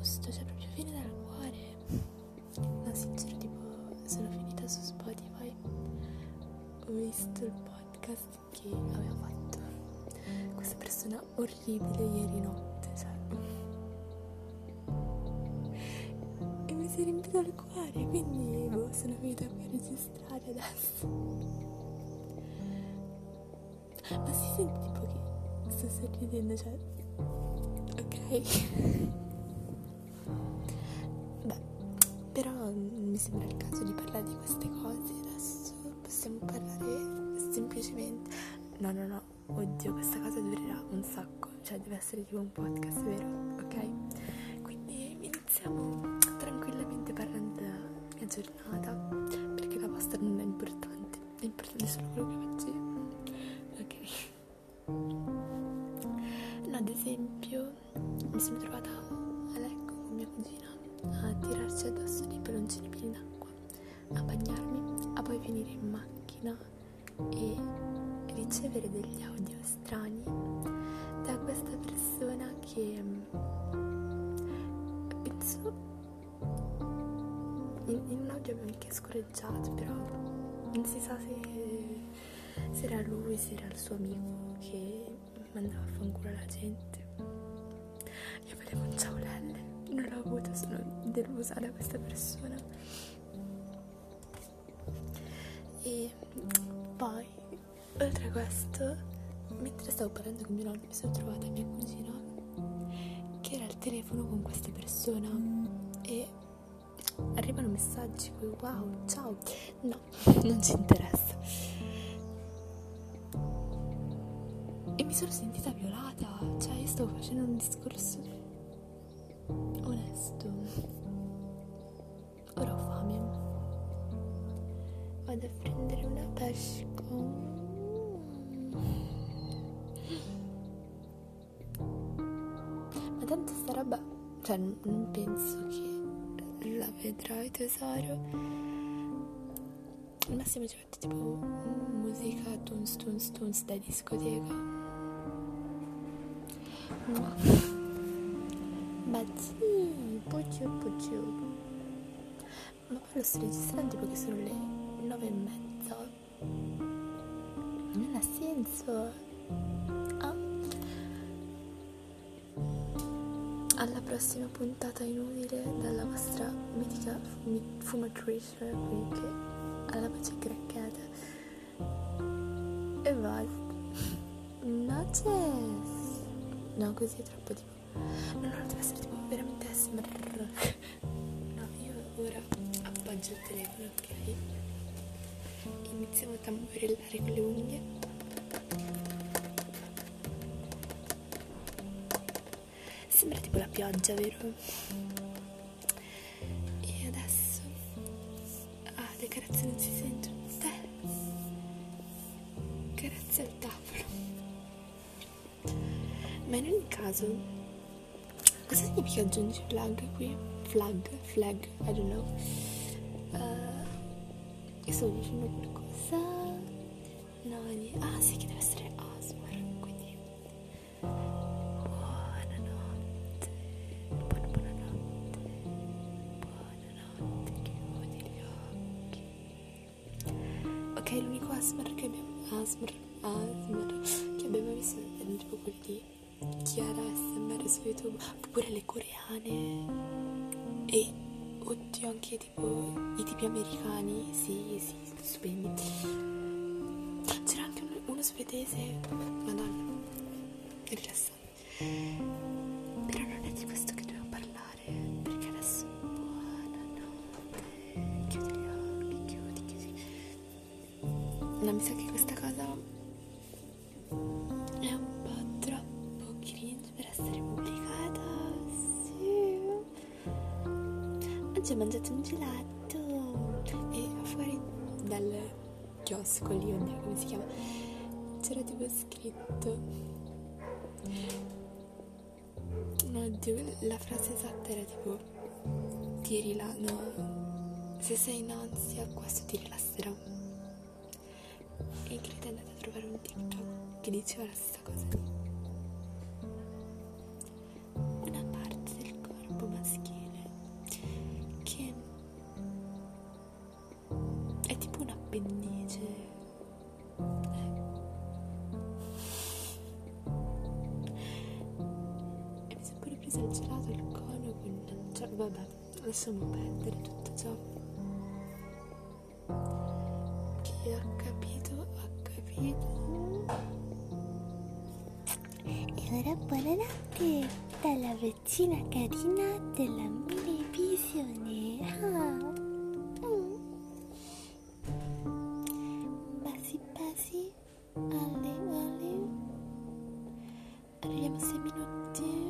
questo, cioè proprio viene dal cuore. No, sincero, tipo, sono finita su Spotify, ho visto il podcast che aveva fatto questa persona orribile ieri notte, cioè. E mi si è riempito il cuore, quindi boh, sono finita qui a registrare adesso. Ma si sente tipo che sto sorridendo, cioè. Ok. Però mi sembra il caso di parlare di queste cose adesso. Possiamo parlare semplicemente. No, no, no, oddio, questa cosa durerà un sacco, cioè deve essere tipo un podcast, vero? Ok? Quindi iniziamo tranquillamente parlando della mia giornata, perché la vostra non è importante, è importante solo quello che faccio venire in macchina e ricevere degli audio strani da questa persona che penso in, in un audio abbiamo anche scorreggiato però non si sa se, se era lui, se era il suo amico che mandava a fanculo la gente io volevo un ciao Lelle non l'ho avuto, sono delusa da questa persona. Mentre stavo parlando con mio nonno, mi sono trovata mia cugina che era al telefono con questa persona e arrivano messaggi qui, wow, ciao. No, non ci interessa. E mi sono sentita violata, cioè io stavo facendo un discorso onesto. Ora ho fame. Vado a prendere una pesca. Roba, cioè non penso che la vedrai tesoro. Al massimo ci metto tipo musica tunes tunes tunes da discoteca. No. Bazzi, puccio, puccio. Ma poi lo sto registrando che sono le nove e mezza. Non ha senso. Ah. Alla prossima puntata inutile dalla vostra mitica fumatrice che ha la voce craccata. E basta. Noches. No, così è troppo tipo No, no, deve essere tipo veramente smr. No, io ora appoggio il telefono, ok? Iniziamo a tamburellare con le unghie. Sembra tipo la pioggia, vero? E adesso... Ah, le carezze non si sentono. Eh. Carezze al tavolo. Ma in ogni caso Cosa significa aggiungi flag qui? Flag, flag, I don't know. Uh, io stavo dicendo qualcosa. No. Ah, sì, che deve essere Asmar. Asmar che abbiamo. Asmar. Asmar. Che abbiamo visto tipo quelli Chiara SMR su YouTube, oppure le coreane e oddio anche tipo i tipi americani, sì, sì, stupendi. C'era anche uno, uno svedese, madonna, rilassante. Però non è di questo No, mi sa che questa cosa oggi ho mangiato un gelato e fuori dal chiosco lì, oddio come si chiama, c'era tipo scritto oddio la frase esatta era tipo ti rila no se sei in ansia questo ti rilasserà e Ingrid è andata a trovare un TikTok che diceva la stessa cosa lì. Una parte del corpo maschile che è tipo un appendice. Ecco. E mi sono pure presa il gelato, il cono, con... Cioè, vabbè, lasciamo perdere tutto ciò. para la la vecina Karina della mini visione. Ah. Mm. Basi ale ale.